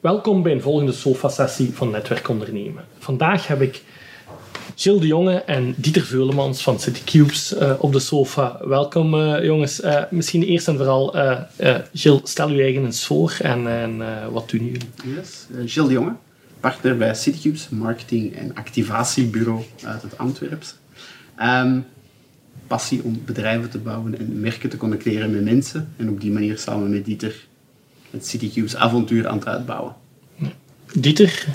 Welkom bij een volgende SOFA-sessie van Netwerk Ondernemen. Vandaag heb ik Gilles de Jonge en Dieter Veulemans van CityCubes uh, op de sofa. Welkom uh, jongens. Uh, misschien eerst en vooral, Gilles, stel u eigen eens voor en, en wat doen jullie? Yes. Gilles de Jonge, partner bij CityCubes, marketing- en activatiebureau uit het Antwerps. Um, passie om bedrijven te bouwen en merken te connecteren met mensen. En op die manier samen met Dieter het CityCubes avontuur aan het uitbouwen. Dieter?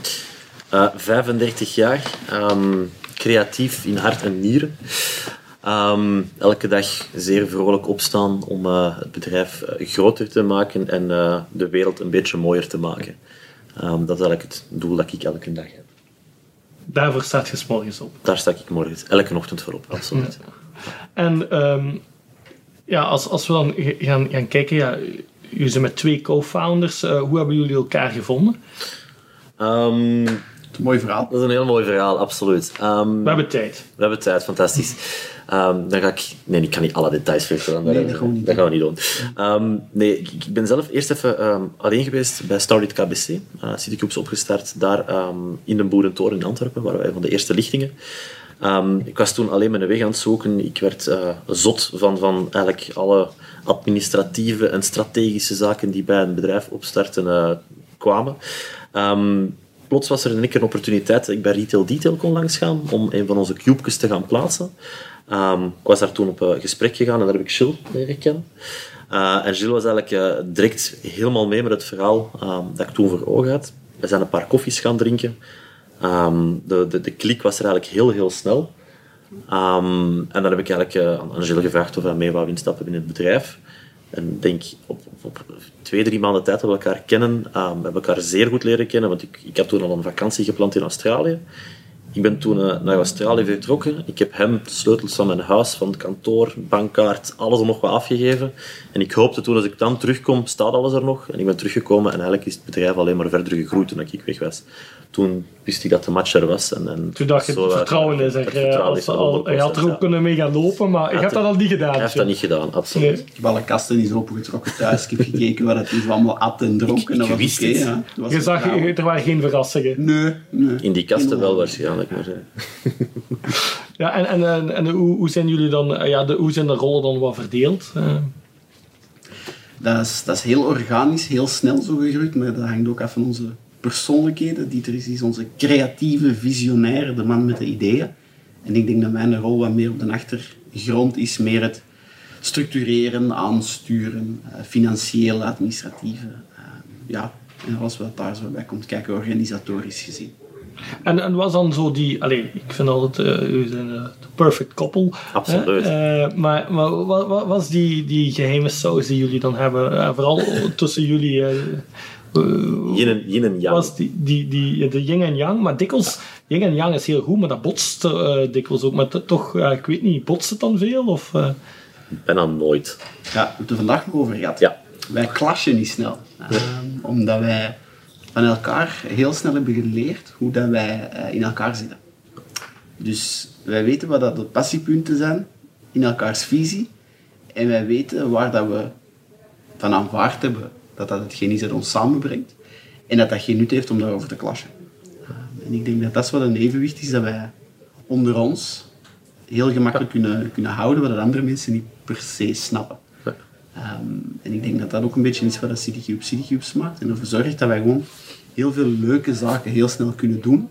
Uh, 35 jaar, um, creatief in hart en nieren. Um, elke dag zeer vrolijk opstaan om uh, het bedrijf uh, groter te maken en uh, de wereld een beetje mooier te maken. Um, dat is eigenlijk het doel dat ik elke dag heb. Daarvoor staat je s morgens op? Daar sta ik morgens, elke ochtend voor op, absoluut. Ja. En um, ja, als, als we dan gaan, gaan kijken, ja, jullie zijn met twee co-founders. Uh, hoe hebben jullie elkaar gevonden? Um, een mooi verhaal. Dat is een heel mooi verhaal, absoluut. Um, we hebben tijd. We hebben tijd, fantastisch. Um, dan ga ik... Nee, ik kan niet alle details vertellen. Nee, dat, gaan we niet dat gaan we niet doen. Um, nee, ik, ben zelf eerst even um, alleen geweest bij Starlit KBC. Uh, Citycubes opgestart daar in de Boerentoren in Antwerpen, waar wij van de eerste lichtingen. Ik was toen alleen mijn weg aan het zoeken. Ik werd uh, zot van, van eigenlijk alle administratieve en strategische zaken die bij een bedrijf opstarten uh, kwamen plots was er een een opportuniteit dat ik bij Retail Detail kon langsgaan om een van onze cubes te gaan plaatsen. Ik was daar toen op uh, gesprek gegaan en daar heb ik Gilles leren kennen. Uh, en Gilles was eigenlijk direct helemaal mee met het verhaal dat ik toen voor ogen had. We zijn een paar koffies gaan drinken. Um, de, de, de klik was er eigenlijk heel, heel snel. en dan heb ik eigenlijk aan Gilles gevraagd of hij mee wou instappen in het bedrijf. En denk op, op, twee, drie maanden tijd dat we elkaar kennen, um, we hebben elkaar zeer goed leren kennen. Want ik, ik had toen al een vakantie gepland in Australië. Ik ben toen uh, naar Australië vertrokken. Ik heb hem de sleutels van mijn huis, van het kantoor, bankkaart, alles er nog wat afgegeven. En ik hoopte toen, als ik dan terugkom, staat alles er nog. En ik ben teruggekomen en eigenlijk is het bedrijf alleen maar verder gegroeid toen ik weg was. Toen wist ik dat de match er was. En, en toen dacht je, het vertrouwen is er. Vertrouwen is al, je had er ook kunnen mee gaan lopen, maar je hebt dat al niet gedaan. Hij heeft dat niet gedaan, absoluut. Nee. Ik heb alle kasten niet opengetrokken thuis. Ik heb gekeken wat het is, allemaal at en dronk. Ik, ik, wist okay, ja. Je zag, er waren geen verrassingen. Nee, nee. In die kasten wel waarschijnlijk. Maar, ja, en, en, en, en, hoe, hoe zijn jullie dan, ja, de, hoe zijn de rollen dan wat verdeeld? Uh. Dat is, dat is heel organisch, heel snel zo gegroeid, maar dat hangt ook af van onze persoonlijkheden. Dieter is, is onze creatieve visionair, de man met de ideeën. En ik denk dat mijn rol wat meer op de achtergrond is, meer het structureren, aansturen, uh, financieel, administratieve. Uh, ja, en alles wat daar zo bij komt kijken, organisatorisch gezien. En, en was dan zo die, allez, ik vind altijd, uh, u zijn de perfect couple. Absoluut. Uh, maar maar wat, wat was die, die geheime saus die jullie dan hebben? Uh, vooral tussen jullie. Yin, en, yin en yang. Was die, die, die, de yin en yang, maar dikwijls, yin en yang is heel goed, maar dat botst dikwijls ook. Maar toch, ik weet niet, botst het dan veel? Of, Bijna nooit. Ja, we hebben het er vandaag nog over gehad. Ja. Wij clashen niet snel. Um, omdat wij van elkaar heel snel hebben geleerd hoe dat wij uh, in elkaar zitten. Dus wij weten wat dat de passiepunten zijn in elkaars visie. En wij weten waar dat we van aanvaard hebben dat dat hetgeen is dat ons samenbrengt. En dat dat geen nut heeft om daarover te clashen. Uh, en ik denk dat dat is wat een evenwicht is dat wij onder ons heel gemakkelijk kunnen, kunnen houden, wat andere mensen niet per se snappen. Um, en ik denk dat dat ook een beetje is wat CityCube CityCubes maakt. En ervoor zorgt dat wij gewoon heel veel leuke zaken heel snel kunnen doen.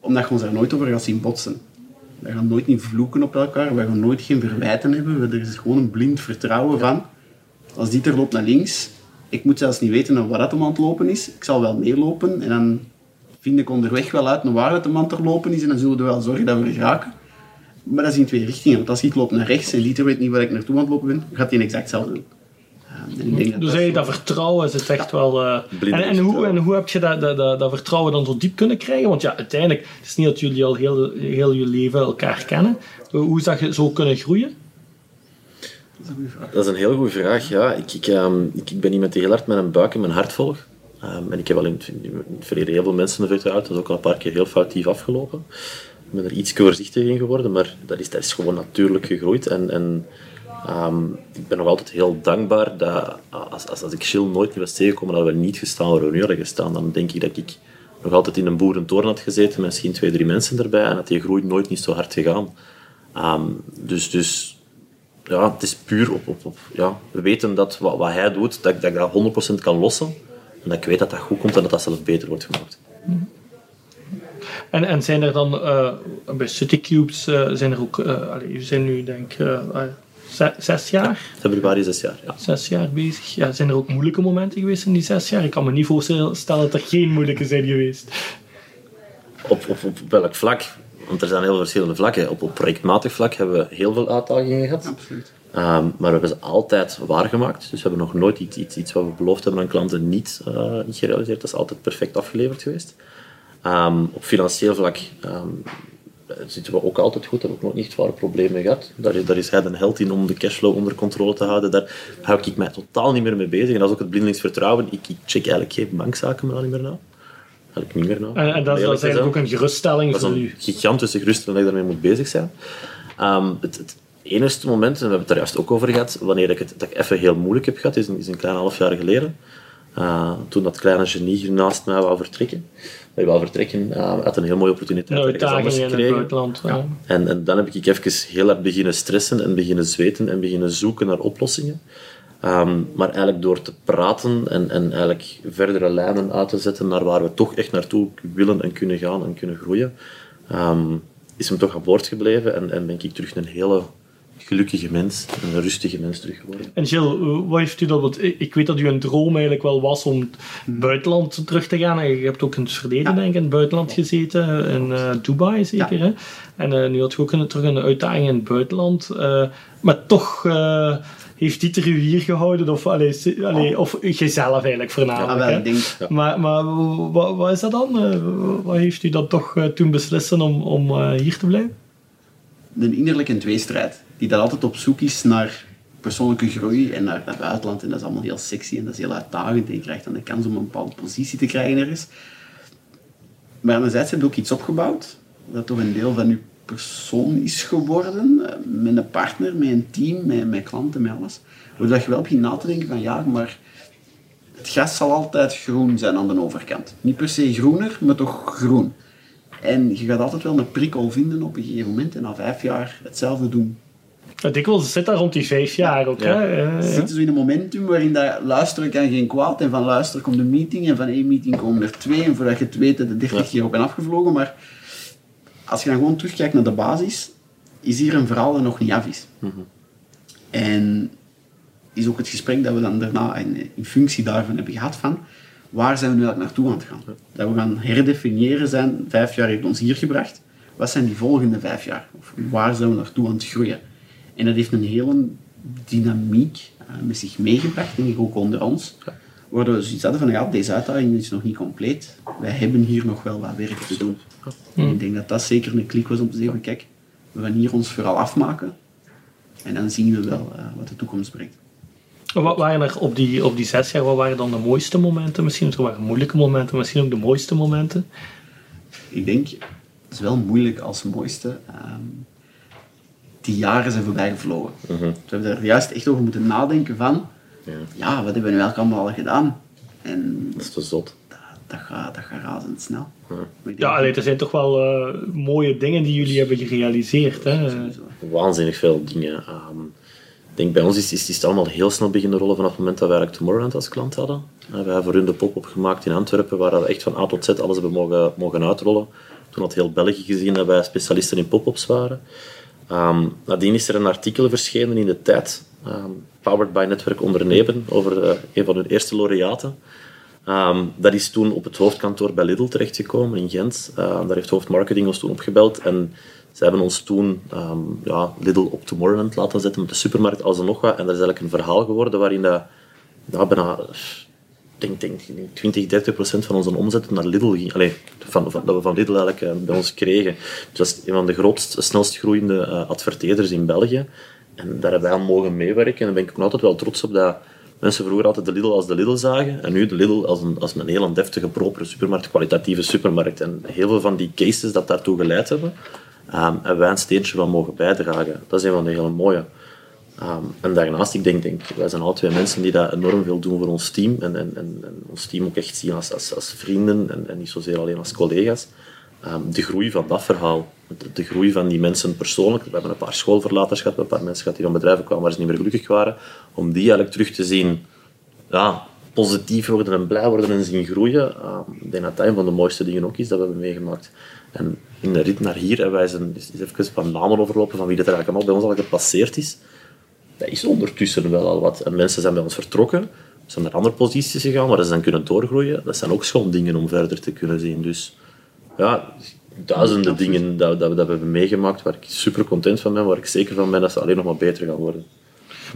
Omdat je ons daar nooit over gaat zien botsen. We gaan nooit niet vloeken op elkaar. We gaan nooit geen verwijten hebben. Er is gewoon een blind vertrouwen van... Als Dieter loopt naar links... Ik moet zelfs niet weten waar dat hem aan het lopen is. Ik zal wel meelopen. En dan vind ik onderweg wel uit naar waar dat hem aan het lopen is. En dan zullen we wel zorgen dat we er geraken. Maar dat is in twee richtingen. Want als ik loop naar rechts en Dieter weet niet waar ik naartoe aan het lopen ben, gaat hij exact hetzelfde doen. Denk dat dus dat, dat vertrouwen is het echt ja, wel... Uh, en, en, hoe, en hoe heb je dat, dat, dat, dat, vertrouwen dan zo diep kunnen krijgen? Want ja, uiteindelijk, het is niet dat jullie al heel, heel je leven elkaar kennen. Hoe is dat je zo kunnen groeien? Dat is een heel goede vraag, ja. Ik, ik, um, ik, ik ben iemand die heel hard met een buik en mijn hart volgt. Um, en ik heb al in, het verleden heel veel mensen vertrouwd. Dat is ook al een paar keer heel foutief afgelopen. Ik ben er iets voorzichtiger in geworden, maar dat is, dat is gewoon natuurlijk gegroeid. En, en Ehm, ik ben nog altijd heel dankbaar dat als, als, als ik Chill nooit niet was tegengekomen dat we niet gestaan waar we nu hadden gestaan, dan denk ik dat ik nog altijd in een boerentoren had gezeten misschien twee, drie mensen erbij en dat die groei nooit niet zo hard gegaan. Ehm, dus, dus ja, het is puur op, op, op ja, we weten dat wat, wat hij doet, dat, dat ik dat 100% kan lossen. En dat ik weet dat dat goed komt en dat dat zelf beter wordt gemaakt. En, en zijn er dan uh, bij Citycubes uh, zijn er ook, uh, allee, jullie zijn nu denk ik zes jaar? Februari zes jaar, ja. Zes jaar bezig. Ja, zijn er ook moeilijke momenten geweest in die zes jaar? Ik kan me niet voorstellen dat er geen moeilijke zijn geweest. Op, op, op welk vlak? Want er zijn heel verschillende vlakken. Op, op projectmatig vlak hebben we heel veel uitdagingen gehad. Absoluut. Um, maar we hebben ze altijd waargemaakt. Dus we hebben nog nooit iets, iets, iets wat we beloofd hebben aan klanten niet, uh, niet gerealiseerd. Dat is altijd perfect afgeleverd geweest. Um, op financieel vlak um, zitten we ook altijd goed. Daar hebben we ook nog niet zware problemen gehad. Daar is, daar is hij de held in om de cashflow onder controle te houden. Daar hou ik mij totaal niet meer mee bezig. En dat is ook het blindelingsvertrouwen. Ik, ik check eigenlijk geen bankzaken meer, niet meer na. Eigenlijk niet meer. En, en dat, dat is eigenlijk ook een geruststelling voor u? Dat is een gigantische geruststelling dat ik daarmee moet bezig zijn. Um, het, het enigste moment, en we hebben het daar juist ook over gehad, wanneer ik het dat ik even heel moeilijk heb gehad, is een, is een klein half jaar geleden. Uh, toen dat kleine genie hier naast mij wou vertrekken. Wij wou vertrekken, uh, had een heel mooie opportuniteit anders gekregen. In het buitenland, ja. en, en dan heb ik even heel hard beginnen stressen en beginnen zweten en beginnen zoeken naar oplossingen. Um, maar eigenlijk door te praten en, en eigenlijk verdere lijnen uit te zetten naar waar we toch echt naartoe willen en kunnen gaan en kunnen groeien, um, is hem toch aan boord gebleven en, en ben ik terug een hele gelukkige mens, een rustige mens terug geworden. En Jill, wat heeft u dat? Want ik weet dat u een droom eigenlijk wel was om het buitenland terug te gaan. En je hebt ook in het verleden ja. denk ik in het buitenland gezeten, in uh, Dubai zeker. Ja. Hè? En uh, nu had je ook een, terug een uitdaging in het buitenland. Uh, maar toch heeft Dieter u hier gehouden? Of, allee, allee, of jezelf eigenlijk voornamelijk? Ja, wel, ik denk, ja. Maar, maar wat, wat, is dat dan? wat heeft u dan toch toen beslissen om, om hier te blijven? Een innerlijke tweestrijd die dan altijd op zoek is naar persoonlijke groei en naar, naar buitenland. En dat is allemaal heel sexy en dat is heel uitdagend. En je krijgt dan de kans om een bepaalde positie te krijgen ergens. Maar anderzijds heb je ook iets opgebouwd dat toch een deel van je persoon is geworden. Eh, met een partner, met een team, met, met klanten, met alles. Waardoor je wel begint na te denken van ja, maar het gras zal altijd groen zijn aan de overkant. Niet per se groener, maar toch groen. En je gaat altijd wel een prikkel vinden op een gegeven moment en na vijf jaar hetzelfde doen. Dikwijls zit daar rond die vijf jaar ook. Ja. Hè? Uh, zit dus in een momentum waarin dat luisteren kan geen kwaad. En van luisteren komt een meeting. En van één meeting komen er twee. En voordat je het weet, de 30 keer op ben afgevlogen. Maar als je dan gewoon terugkijkt naar de basis, is hier een verhaal dat nog niet af is. Mm -hmm. En is ook het gesprek dat we dan daarna in, in functie daarvan hebben gehad van waar zijn we nu eigenlijk naartoe aan het gaan? Dat we gaan herdefiniëren zijn, vijf jaar heeft ons hier gebracht. Wat zijn die volgende vijf jaar? Of waar zijn we naartoe aan het groeien? En dat heeft een hele dynamiek uh, met zich meegebracht, denk ik ook onder ons. Waardoor we zoiets hadden van, ja, deze uitdaging is nog niet compleet. Wij hebben hier nog wel wat werk te doen. En ik denk dat dat zeker een klik was om te zeggen, kijk, we gaan hier ons vooral afmaken. En dan zien we wel uh, wat de toekomst brengt. Wat waren er op die, op die zes jaar, wat waren dan de mooiste momenten? Misschien er waren moeilijke momenten, misschien ook de mooiste momenten? Ik denk, het is wel moeilijk als mooiste. Um, die jaren zijn voorbij gevlogen. -hmm. We hebben er juist echt over moeten nadenken van, ja, ja wat hebben we nu eigenlijk allemaal al gedaan? En dat is te zot. Dat, dat, gaat, dat gaat razendsnel. Ja, ja allee, er zijn toch wel uh, mooie dingen die jullie hebben gerealiseerd. Hè? Waanzinnig veel dingen. Um, ik denk bij ons is, is, is het allemaal heel snel beginnen rollen vanaf het moment dat wij eigenlijk Tomorrowland als klant hadden. Uh, wij hebben voor hun de pop-up gemaakt in Antwerpen, waar we echt van A tot Z alles hebben mogen, mogen uitrollen. Toen had heel België gezien dat wij specialisten in pop-ups waren. Um, nadien is er een artikel verschenen in de tijd, um, Powered by Netwerk Ondernemen, over uh, een van hun eerste laureaten. Um, dat is toen op het hoofdkantoor bij Lidl terechtgekomen in Gent. Uh, daar heeft hoofdmarketing ons toen opgebeld en ze hebben ons toen ja, Lidl op Tomorrowland laten zetten met de supermarkt, als er nog wat. En dat is eigenlijk een verhaal geworden waarin dat, bijna denk, denk, 20, 30 procent van onze omzet naar Lidl ging. Van, van, dat we van Lidl eigenlijk uh, bij ons kregen. Dus dat is een van de grootst, snelst groeiende uh, adverteerders in België. En daar hebben wij aan mogen meewerken. En daar ben ik ook altijd wel trots op dat mensen vroeger altijd de Lidl als de Lidl zagen. En nu de Lidl als een, als een heel deftige, propere supermarkt, kwalitatieve supermarkt. En heel veel van die cases dat daartoe geleid hebben, um, hebben wij een steentje van mogen bijdragen. Dat is een van de hele mooie. Ehm, en daarnaast, ik denk, denk, wij zijn alle twee mensen die dat enorm veel doen voor ons team. En, en, en, ons team ook echt zien als, als, als vrienden en, en niet zozeer alleen als collega's. Ehm, de groei van dat verhaal, de, groei van die mensen persoonlijk. We hebben een paar schoolverlaters gehad, een paar mensen gehad die van bedrijven kwamen waar ze niet meer gelukkig waren. Om die eigenlijk terug te zien ja, positief worden en blij worden en zien groeien. Uh, ik denk dat dat een van de mooiste dingen ook is dat we hebben meegemaakt. En in de rit naar hier hebben wij zijn, is even van namen overlopen van wie dat er eigenlijk allemaal bij ons al gepasseerd is. Dat is ondertussen wel al wat. En mensen zijn bij ons vertrokken, zijn naar andere posities gegaan, waar ze dan kunnen doorgroeien. Dat zijn ook schoon dingen om verder te kunnen zien. Dus ja, duizenden dingen dat, dat, dat we hebben meegemaakt waar ik super content van ben, waar ik zeker van ben dat ze alleen nog maar beter gaan worden.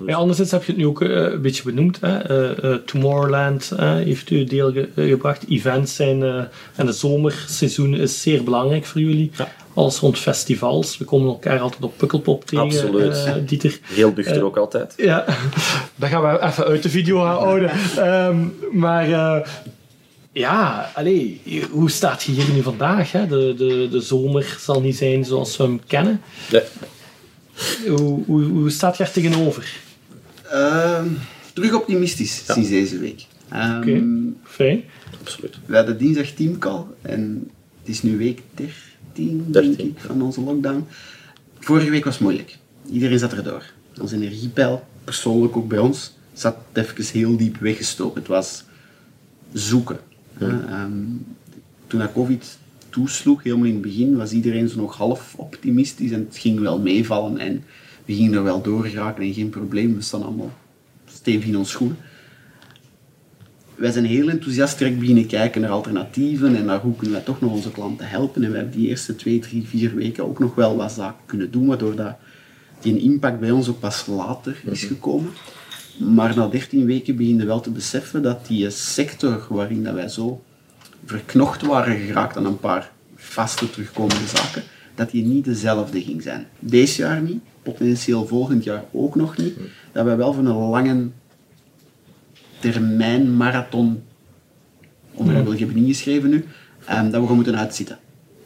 Ja, anderzijds heb je het nu ook uh, een beetje benoemd. Hè? Uh, uh, Tomorrowland heeft u deel ge gebracht. Events zijn en het zomerseizoen is zeer belangrijk voor jullie. Ja. Alles rond festivals. We komen elkaar altijd op Pukkelpop tegen. Absoluut. Dieter. Heel nuchter ook altijd. Ja, dat gaan we even uit de video houden. um, maar ja, allee, hoe staat je hier nu vandaag? Hè? De, de, de zomer zal niet zijn zoals we hem kennen. Nee. Hoe, hoe, hoe staat je er tegenover? Uh, terug optimistisch ja. sinds deze week. Um, Oké, okay. fijn. Absoluut. We hadden dinsdag teamcall en het is nu week 13, 13. denk ik, van onze lockdown. Vorige week was moeilijk. Iedereen zat erdoor. Onze energiepeil, persoonlijk ook bij ons, zat even heel diep weggestoken. Het was zoeken. Ja. Um, toen dat COVID toesloeg, helemaal in het begin, was iedereen zo nog half optimistisch en het ging wel meevallen en we gingen er wel door geraken en geen probleem. We staan allemaal stevig in ons schoenen. Wij zijn heel enthousiast direct beginnen kijken naar alternatieven en naar hoe kunnen wij toch nog onze klanten helpen. En we hebben die eerste twee, drie, vier weken ook nog wel wat zaken kunnen doen, waardoor dat die impact bij ons ook pas later is gekomen. Maar na 13 weken beginnen we wel te beseffen dat die sector waarin dat wij zo verknocht waren geraakt aan een paar vaste terugkomende zaken, dat die niet dezelfde ging zijn. Deze jaar niet, potentieel volgend jaar ook nog niet. Dat wij wel voor een lange termijn marathon, ik heb het ingeschreven nu, um, dat we gewoon moeten uitzitten.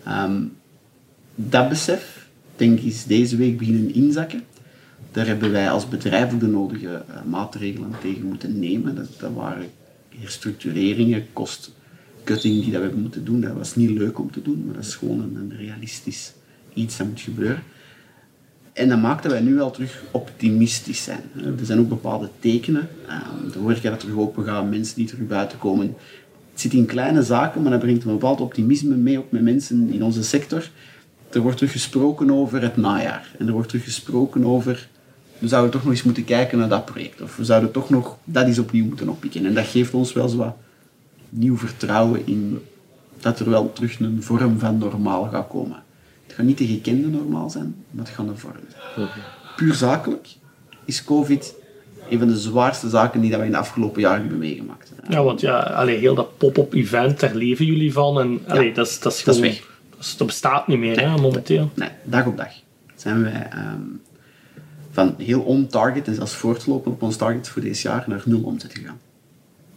Um, dat besef, denk ik, is deze week beginnen inzakken. Daar hebben wij als bedrijf ook de nodige uh, maatregelen tegen moeten nemen. Dat, waren herstructureringen, kostcutting die dat we hebben moeten doen. Dat was niet leuk om te doen, maar dat is gewoon een, realistisch iets dat moet gebeuren. En dat maakt dat wij nu wel terug optimistisch zijn. Er zijn ook bepaalde tekenen. De horeca dat terug open gaat, mensen die terug buiten komen. Het zit in kleine zaken, maar dat brengt een bepaald optimisme mee, ook met mensen in onze sector. Er wordt terug gesproken over het najaar. En er wordt terug gesproken over... We zouden toch nog eens moeten kijken naar dat project. Of we zouden toch nog dat eens opnieuw moeten oppikken. En dat geeft ons wel zo wat nieuw vertrouwen in dat er wel terug een vorm van normaal gaat komen. Het gaat niet de gekende normaal zijn, maar het gaat een vorm zijn. Puur zakelijk is COVID een van de zwaarste zaken die dat we in de afgelopen jaren hebben meegemaakt. Ja, want ja, allee, heel dat pop-up event, daar leven jullie van. En allee, ja, dat, is, dat is gewoon... Dat, is weg. Dat, bestaat niet meer, nee, hè, momenteel. Nee, dag op dag zijn wij um, heel on-target en zelfs voortlopen op ons target voor deze jaar naar nul omzet gegaan.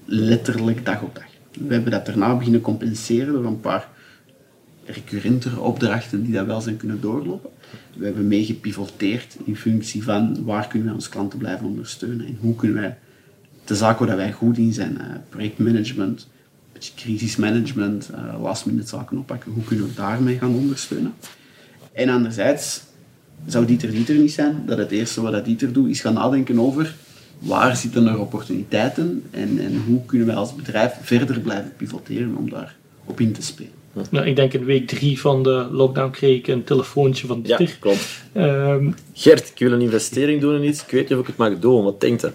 Letterlijk dag op dag. We hebben dat daarna beginnen compenseren door een paar recurrentere opdrachten die dat wel zijn kunnen doorlopen. We hebben meegepivoteerd in functie van waar kunnen wij onze klanten blijven ondersteunen en hoe kunnen wij de zaken waar wij goed in zijn, uh, projectmanagement, beetje crisismanagement, uh, last minute zaken oppakken, hoe kunnen we daarmee gaan ondersteunen. En anderzijds zou Dieter Dieter niet zijn, dat het eerste wat dat Dieter doet is gaan nadenken over waar zitten er opportuniteiten en, en hoe kunnen wij als bedrijf verder blijven pivoteren om daar op in te spelen. Nou, ik denk in week drie van de lockdown kreeg ik een telefoontje van Dieter. Ja, klopt. Um, Gert, ik wil een investering doen in iets. Ik weet niet of ik het mag doen. Wat denkt je?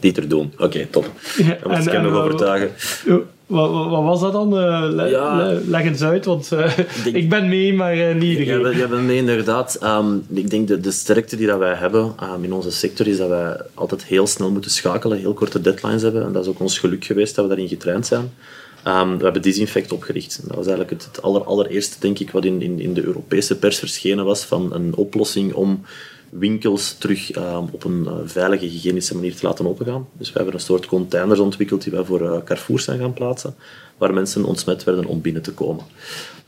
Dieter doen. Oké, okay, top. Dan moet ik hem nog overtuigen. Wat, wat, was dat dan? Le, ja, le, leg eens uit, want uh, denk, ik ben mee, maar uh, niet iedereen. Ja, ja inderdaad. Um, ik denk de, de sterkte die dat wij hebben um, in onze sector is dat wij altijd heel snel moeten schakelen, heel korte deadlines hebben. En dat is ook ons geluk geweest dat we daarin getraind zijn. Um, we hebben Disinfect opgericht. Dat was eigenlijk het, het aller, allereerste, denk ik, wat in, in, in de Europese pers verschenen was van een oplossing om winkels terug ehm, op een uh, veilige, hygiënische manier te laten opengaan. Dus we hebben een soort containers ontwikkeld die wij voor uh, Carrefour zijn gaan plaatsen, waar mensen ontsmet werden om binnen te komen.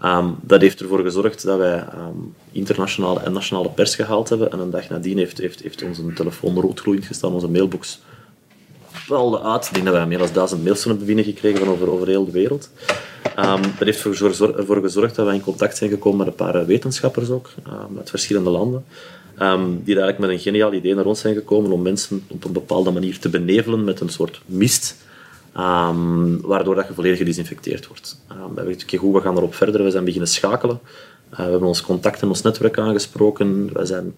Um, dat heeft ervoor gezorgd dat wij um, internationale en nationale pers gehaald hebben. En een dag nadien heeft, heeft, heeft onze telefoon roodgloeiend gestaan, onze mailbox wel uit. Ik denk dat wij meer dan duizend mails hebben binnengekregen van over, over heel de wereld. Dat heeft ervoor gezorgd dat wij in contact zijn gekomen met een paar wetenschappers ook, uit verschillende landen. Um, die eigenlijk met een geniaal idee naar ons zijn gekomen om mensen op een bepaalde manier te benevelen met een soort mist, waardoor dat je volledig gedesinfecteerd wordt. we hebben gezegd, hoe we gaan erop verder. We zijn beginnen schakelen. Uh, we hebben ons contact en ons netwerk aangesproken. We zijn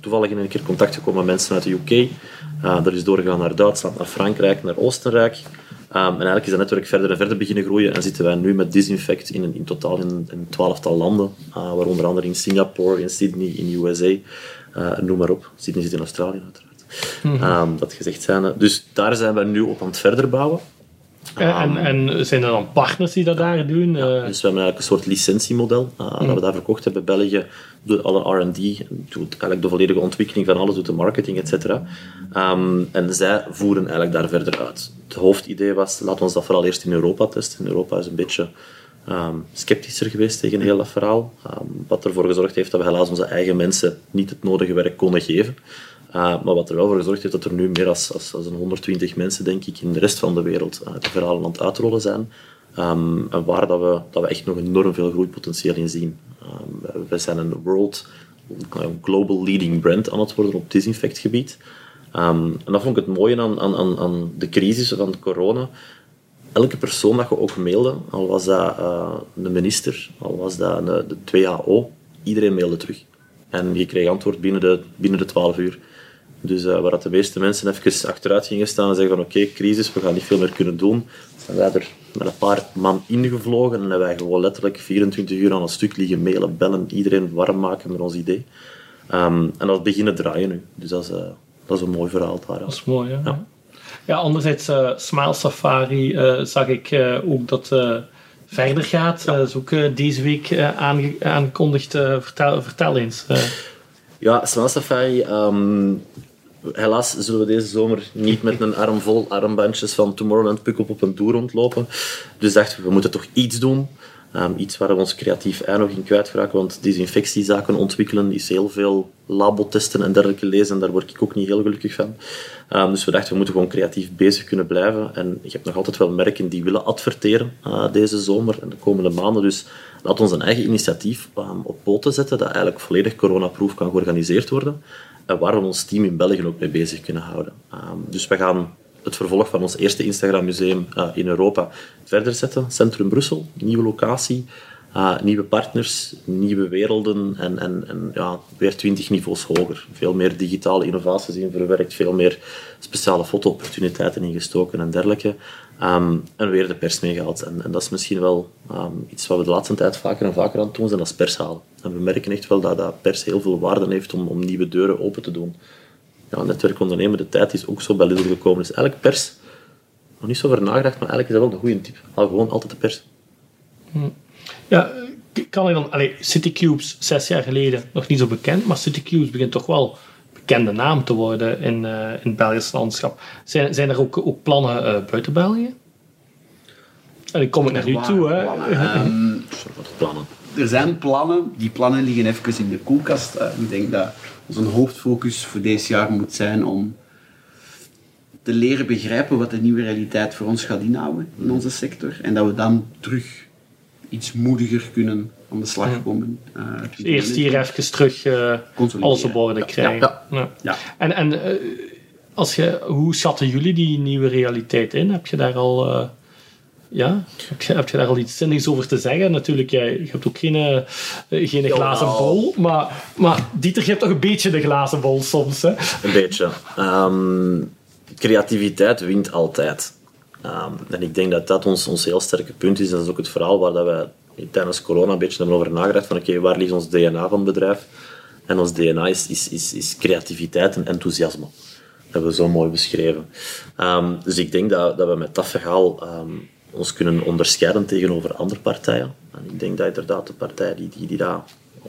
toevallig in een keer contact gekomen met mensen uit de UK. Uh, dat is doorgegaan naar Duitsland, naar Frankrijk, naar Oostenrijk. Um, en eigenlijk is dat netwerk verder en verder beginnen groeien en zitten wij nu met Disinfect in, in totaal in een twaalftal landen, uh, waaronder onder andere in Singapore, in Sydney, in de USA, uh, noem maar op. Sydney zit in Australië uiteraard. Mm -hmm. um, dat gezegd zijn. Dus daar zijn we nu op aan het verder bouwen. En, en, zijn er dan partners die dat daar doen? Ja, dus we hebben eigenlijk een soort licentiemodel uh, mm. dat we daar verkocht hebben. België doet alle R&D, doet eigenlijk de volledige ontwikkeling van alles, doet de marketing, etc. Um, en zij voeren eigenlijk daar verder uit. Het hoofdidee was, laten we ons dat vooral eerst in Europa testen. In Europa is een beetje um, sceptischer geweest tegen heel dat verhaal. Um, wat ervoor gezorgd heeft dat we helaas onze eigen mensen niet het nodige werk konden geven. Uh, maar wat er wel voor gezorgd heeft dat er nu meer dan als, als, 120 mensen, denk ik, in de rest van de wereld uh, het verhaal aan het uitrollen zijn. En waar dat we, dat we echt nog enorm veel groeipotentieel in zien. Um, we zijn een world, een global leading brand aan het worden op disinfectgebied. Um, en dat vond ik het mooie aan, aan, aan de crisis van corona. Elke persoon dat je ook mailde, al was dat uh, de minister, al was dat de, de WHO, iedereen mailde terug. En je kreeg antwoord binnen de, binnen de 12 uur. Dus uh, waar dat de meeste mensen even achteruit gingen staan en zeggen van oké, okay, crisis, we gaan niet veel meer kunnen doen, zijn wij er met een paar man ingevlogen en hebben wij gewoon letterlijk 24 uur aan een stuk liggen mailen, bellen, iedereen warm maken met ons idee. Um, en dat beginnen draaien nu. Dus dat is, uh, dat is een mooi verhaal daar. Dat is mooi. Ja, ja anderzijds, uh, Smile Safari zag ik ook dat verder gaat. Ja. is ook deze week aange aangekondigd. vertel, vertel eens. Ja, Smile Safari... Um, helaas zullen we deze zomer niet met een arm vol armbandjes van Tomorrowland Pick-up op een tour rondlopen. Dus dachten we, we moeten toch iets doen. Um, iets waar we ons creatief ei nog in kwijtraken, want desinfectiezaken ontwikkelen is heel veel labotesten en dergelijke lezen en daar word ik ook niet heel gelukkig van. Um, dus we dachten, we moeten gewoon creatief bezig kunnen blijven. En je hebt nog altijd wel merken die willen adverteren uh, deze zomer en de komende maanden. Dus laat ons een eigen initiatief um, op poten zetten dat eigenlijk volledig coronaproof kan georganiseerd worden en waar we ons team in België ook mee bezig kunnen houden. Dus we gaan het vervolg van ons eerste Instagram museum uh, in Europa verder zetten. Centrum Brussel, nieuwe locatie, uh, nieuwe partners, nieuwe werelden en, en, en ja, weer twintig niveaus hoger. Veel meer digitale innovaties in verwerkt, veel meer speciale foto-opportuniteiten ingestoken en dergelijke. Um, en weer de pers meegehaald. En, en dat is misschien wel um, iets wat we de laatste tijd vaker en vaker aan het doen zijn, dat is pers halen. En we merken echt wel dat, dat pers heel veel waarde heeft om, om nieuwe deuren open te doen. Ja, netwerk ondernemen, de tijd is ook zo bij Lidl gekomen. Dus elk pers, nog niet zo over nagedacht, maar eigenlijk is dat wel een goede tip. Haal gewoon altijd de pers. Hm. Ja, kan ik dan... Allee, Citycubes, zes jaar geleden, nog niet zo bekend, maar Citycubes begint toch wel bekende naam te worden in, uh, in het Belgische landschap. Zijn, zijn er ook, ook plannen uh, buiten België? En ik kom ik naar u toe, hè. Um, plannen. Er zijn plannen. Die plannen liggen even in de koelkast. Uh, ik denk dat onze hoofdfocus voor deze jaar moet zijn om te leren begrijpen wat de nieuwe realiteit voor ons gaat inhouden in onze sector. En dat we dan terug iets moediger kunnen aan de slag komen. Uh, dus eerst hier even terug uh, alles op orde krijgen. Ja, ja. ja. En, en uh, als je, hoe schatten jullie die nieuwe realiteit in? Heb je daar al... ja, heb je, heb je daar al iets zinnigs over te zeggen? Natuurlijk, jij, je hebt ook geen, geen glazen bol, maar, maar Dieter, je hebt toch een beetje de glazen bol soms, hè? Een beetje. Um, creativiteit wint altijd. Um, en ik denk dat dat ons, ons heel sterke punt is. Dat is ook het verhaal waar dat wij tijdens corona een beetje hebben over nagedacht. Van oké, okay, waar ligt ons DNA van het bedrijf? En ons DNA is, is, is, is creativiteit en enthousiasme. Dat hebben we zo mooi beschreven. Um, dus ik denk dat, dat we met dat verhaal um, ons kunnen onderscheiden tegenover andere partijen. En ik denk dat inderdaad de partijen die, die, die dat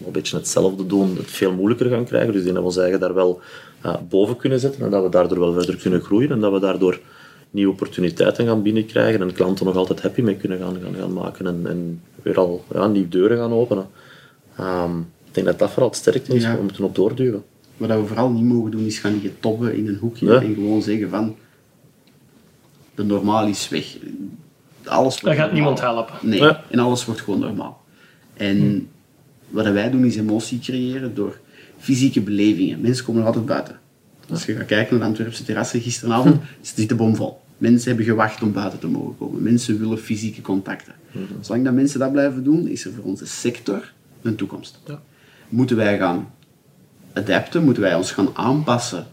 een beetje hetzelfde doen, het veel moeilijker gaan krijgen. Dus ik denk dat we ons eigen daar wel uh, boven kunnen zetten en dat we daardoor wel verder kunnen groeien en dat we daardoor nieuwe opportuniteiten gaan binnenkrijgen en klanten nog altijd happy mee kunnen gaan, gaan, gaan maken en, en weer al ja, nieuwe deuren gaan openen. Um, ik denk dat dat vooral het sterkte is, Ja. we moeten op doorduwen. Wat we vooral niet mogen doen, is gaan liggen tobben in een hoekje Nee. en gewoon zeggen van de normaal is weg. Alles wordt Dat gaat niemand helpen. Nee, Ja. en alles wordt gewoon normaal. En wat wij doen is emotie creëren door fysieke belevingen. Mensen komen er altijd buiten. Als je gaat kijken naar de Antwerpse terrassen gisteravond, zit de bomvol. Mensen hebben gewacht om buiten te mogen komen. Mensen willen fysieke contacten. Zolang dat mensen dat blijven doen, is er voor onze sector een toekomst. Ja. Moeten wij gaan adapten, moeten wij ons gaan aanpassen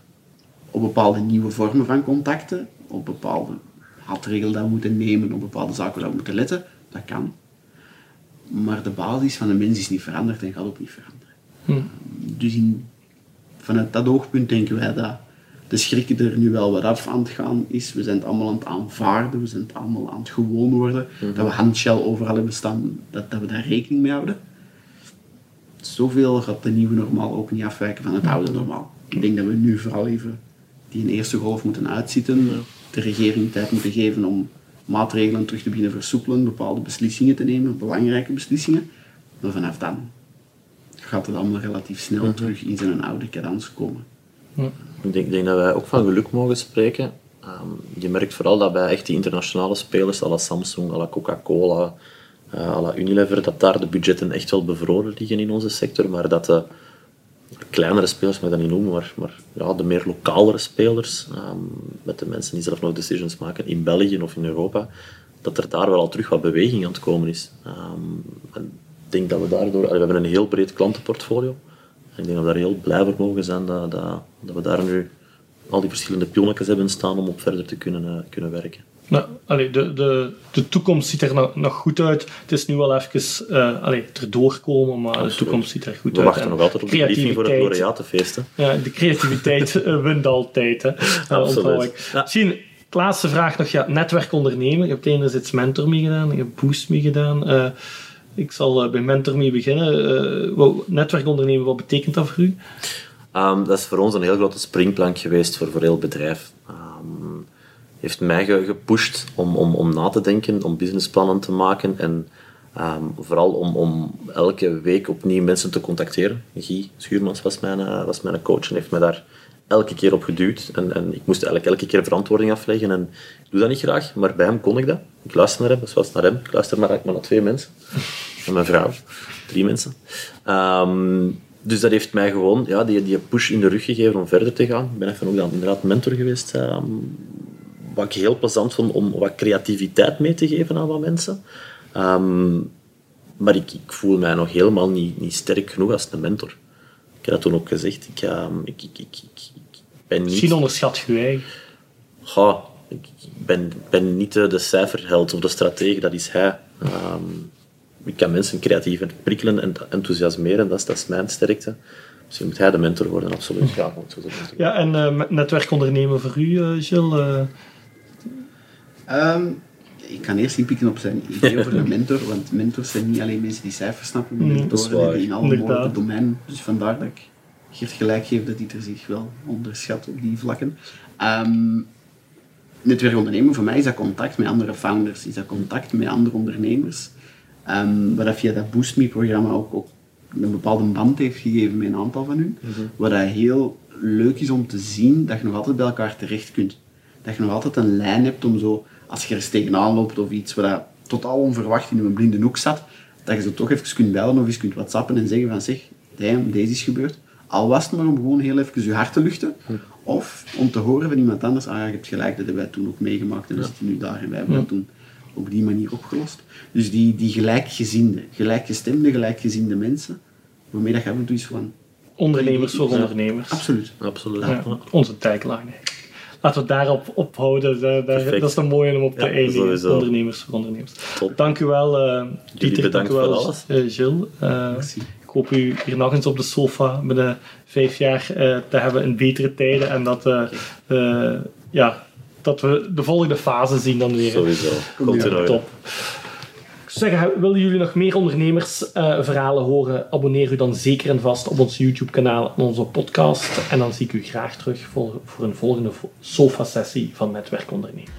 op bepaalde nieuwe vormen van contacten, op bepaalde maatregelen dat we moeten nemen, op bepaalde zaken waar we moeten letten, dat kan. Maar de basis van de mens is niet veranderd en gaat ook niet veranderen. Dus in, vanuit dat oogpunt denken wij dat de schrik er nu wel wat af aan het gaan is. We zijn het allemaal aan het aanvaarden, we zijn het allemaal aan het gewoon worden. Dat we handshell overal hebben staan, dat, dat we daar rekening mee houden. Zoveel gaat de nieuwe normaal ook niet afwijken van het oude normaal. Ik denk dat we nu vooral even die eerste golf moeten uitzitten, de regering tijd moeten geven om maatregelen terug te beginnen versoepelen, bepaalde beslissingen te nemen, belangrijke beslissingen. Maar vanaf dan gaat het allemaal relatief snel terug in zijn oude cadans komen. Ik denk, denk dat wij ook van geluk mogen spreken. Ehm, je merkt vooral dat bij echt die internationale spelers, à la Samsung, à la Coca-Cola, eh, à la Unilever, dat daar de budgetten echt wel bevroren liggen in onze sector, maar dat de kleinere spelers, mag ik dat niet noemen, maar, maar ja, de meer lokalere spelers, ehm, met de mensen die zelf nog decisions maken in België of in Europa, dat er daar wel al terug wat beweging aan het komen is. Ehm, en ik denk dat we daardoor... We hebben een heel breed klantenportfolio. En ik denk dat we daar heel blij voor mogen zijn dat, dat, dat we daar nu al die verschillende pionnetjes hebben staan om op verder te kunnen, eh, kunnen werken. Nou, allee, de, de, de toekomst ziet er nog, nog goed uit. Het is nu wel even uh, allee, erdoor komen, maar de toekomst ziet er goed We uit. wachten En nog altijd op de briefing voor het laureatenfeest. hè. Ja, de creativiteit eh, wint altijd. Hè. Eh, Absoluut. Ja. Misschien, laatste vraag nog. Ja, netwerk ondernemen. Je hebt enerzijds Mentor mee gedaan, je hebt Boost mee gedaan. Ik zal bij Mentor mee beginnen. Wat- netwerk ondernemen, wat betekent dat voor u? Ehm, dat is voor ons een heel grote springplank geweest voor, voor heel het bedrijf. Heeft mij ge- gepusht om, om, om na te denken, om businessplannen te maken en ehm, vooral om, om elke week opnieuw mensen te contacteren. Guy Schuurmans was mijn, eh, was mijn coach en heeft mij daar elke keer op geduwd. En, en ik moest eigenlijk elke keer verantwoording afleggen en ik doe dat niet graag, maar bij hem kon ik dat. Ik luister naar hem, zoals naar hem. Ik luister maar, maar naar twee mensen. En mijn vrouw. Drie mensen. Ehm, dus dat heeft mij gewoon ja, die, die push in de rug gegeven om verder te gaan. Ik ben even ook dan inderdaad mentor geweest. ehm, wat ik heel plezant vond om wat creativiteit mee te geven aan wat mensen. Ehm, maar ik, ik voel mij nog helemaal niet, niet sterk genoeg als een mentor. Ik heb dat toen ook gezegd. Ik, ehm, ik, ik, ik, ik, ik ben niet... Misschien onderschat je eigen. Goh, ik ben, ben niet de, de cijferheld of de stratege, dat is hij. Ehm, ik kan mensen creatief prikkelen en enthousiasmeren, dat is, dat is mijn sterkte. Misschien moet hij de mentor worden, absoluut. Ja. Ja, en eh, netwerk ondernemen voor u, eh, Gilles? eh, Ehm, ik kan eerst inpikken op zijn idee over de mentor, want mentors zijn niet alleen mensen die cijfers snappen, maar Mm, mentoren waar. hebben in alle mogelijke domeinen. Dus vandaar dat ik Geert gelijk geef dat hij er zich wel onderschat op die vlakken. Ehm netwerk ondernemen, voor mij is dat contact met andere founders, is dat contact met andere ondernemers. Ehm wat dat via dat Boost Me-programma ook, ook een bepaalde band heeft gegeven met een aantal van hun. Wat dat heel leuk is om te zien, dat je nog altijd bij elkaar terecht kunt. Dat je nog altijd een lijn hebt om zo, als je er eens tegenaan loopt of iets wat dat totaal onverwacht in een blinde hoek zat, dat je zo toch even kunt bellen of eens kunt whatsappen en zeggen van zeg, damn, deze is gebeurd. Al was het maar om gewoon heel even je hart te luchten. Of om te horen van iemand anders, ah ja, je hebt gelijk, dat hebben wij toen ook meegemaakt en we zitten nu daar en wij hebben dat toen op die manier opgelost. Dus die, die gelijkgezinde, gelijkgestemde, gelijkgezinde mensen, waarmee dat je af en toe is van... ondernemers voor ondernemers. Absoluut. Absoluut. Ja, onze tagline. Laten we het daarop ophouden. Dat, dat- Perfect. dat is een mooie om op te Ja, eindigen. sowieso. Ondernemers voor ondernemers. Top. Dank u wel, eh Pieter. bedankt Dank u wel, voor alles. eh, Gilles. Eh, ik hoop u hier nog eens op de sofa binnen vijf jaar eh, te hebben in betere tijden. En dat, eh, eh, ja, dat we de volgende fase zien dan weer. Sowieso. Komt orde. Top. Zeggen, willen jullie nog meer ondernemersverhalen horen? Abonneer u dan zeker en vast op ons YouTube-kanaal en onze podcast. En dan zie ik u graag terug voor, voor een volgende sofa-sessie van Netwerk Ondernemen.